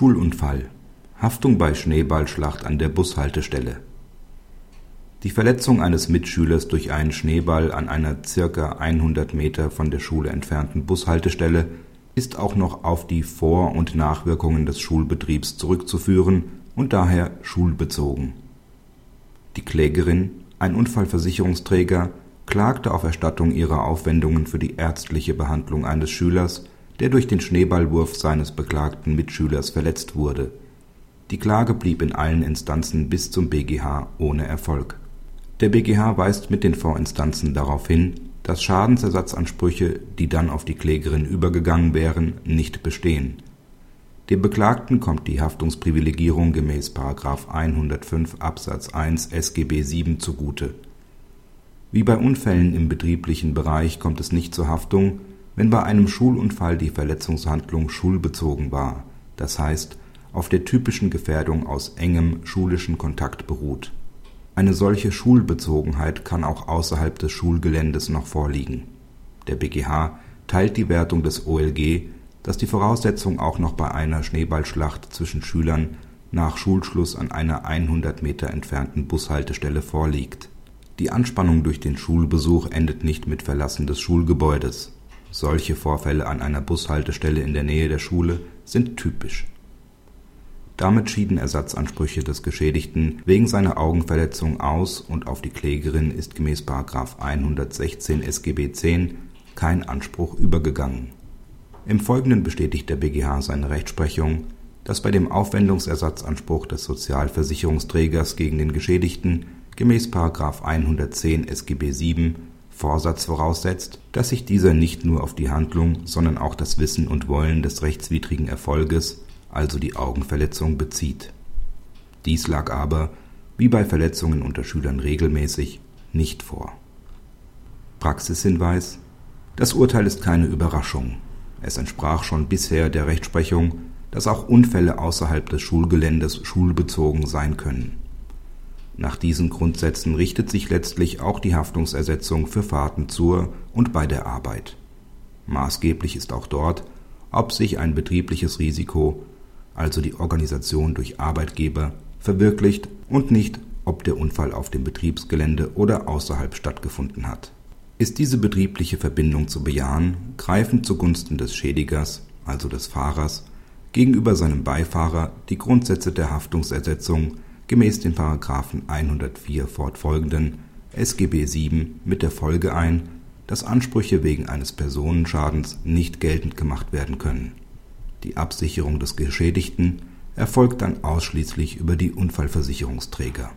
Schulunfall. Haftung bei Schneeballschlacht an der Bushaltestelle. Die Verletzung eines Mitschülers durch einen Schneeball an einer circa 100 Meter von der Schule entfernten Bushaltestelle ist auch noch auf die Vor und Nachwirkungen des Schulbetriebs zurückzuführen und daher schulbezogen. Die Klägerin, ein Unfallversicherungsträger, klagte auf Erstattung ihrer Aufwendungen für die ärztliche Behandlung eines Schülers, der durch den Schneeballwurf seines beklagten Mitschülers verletzt wurde. Die Klage blieb in allen Instanzen bis zum BGH ohne Erfolg. Der BGH weist mit den Vorinstanzen darauf hin, dass Schadensersatzansprüche, die dann auf die Klägerin übergegangen wären, nicht bestehen. Dem Beklagten kommt die Haftungsprivilegierung gemäß § 105 Absatz 1 SGB 7 zugute. Wie bei Unfällen im betrieblichen Bereich kommt es nicht zur Haftung, wenn bei einem Schulunfall die Verletzungshandlung schulbezogen war, das heißt auf der typischen Gefährdung aus engem schulischen Kontakt beruht. Eine solche Schulbezogenheit kann auch außerhalb des Schulgeländes noch vorliegen. Der BGH teilt die Wertung des OLG, dass die Voraussetzung auch noch bei einer Schneeballschlacht zwischen Schülern nach Schulschluss an einer 100 Meter entfernten Bushaltestelle vorliegt. Die Anspannung durch den Schulbesuch endet nicht mit Verlassen des Schulgebäudes. Solche Vorfälle an einer Bushaltestelle in der Nähe der Schule sind typisch. Damit schieden Ersatzansprüche des Geschädigten wegen seiner Augenverletzung aus und auf die Klägerin ist gemäß § 116 SGB 10 kein Anspruch übergegangen. Im Folgenden bestätigt der BGH seine Rechtsprechung, dass bei dem Aufwendungsersatzanspruch des Sozialversicherungsträgers gegen den Geschädigten gemäß § 110 SGB 7 Vorsatz voraussetzt, dass sich dieser nicht nur auf die Handlung, sondern auch das Wissen und Wollen des rechtswidrigen Erfolges also die Augenverletzung, bezieht. Dies lag aber, wie bei Verletzungen unter Schülern regelmäßig, nicht vor. Praxishinweis Das Urteil ist keine Überraschung. Es entsprach schon bisher der Rechtsprechung, dass auch Unfälle außerhalb des Schulgeländes schulbezogen sein können. Nach diesen Grundsätzen richtet sich letztlich auch die Haftungsersetzung für Fahrten zur und bei der Arbeit. Maßgeblich ist auch dort, ob sich ein betriebliches Risiko also die Organisation durch Arbeitgeber, verwirklicht und nicht, ob der Unfall auf dem Betriebsgelände oder außerhalb stattgefunden hat. Ist diese betriebliche Verbindung zu bejahen, greifen zugunsten des Schädigers, also des Fahrers, gegenüber seinem Beifahrer die Grundsätze der Haftungsersetzung gemäß den Paragraphen 104 fortfolgenden SGB 7 mit der Folge ein, dass Ansprüche wegen eines Personenschadens nicht geltend gemacht werden können. Die Absicherung des Geschädigten erfolgt dann ausschließlich über die Unfallversicherungsträger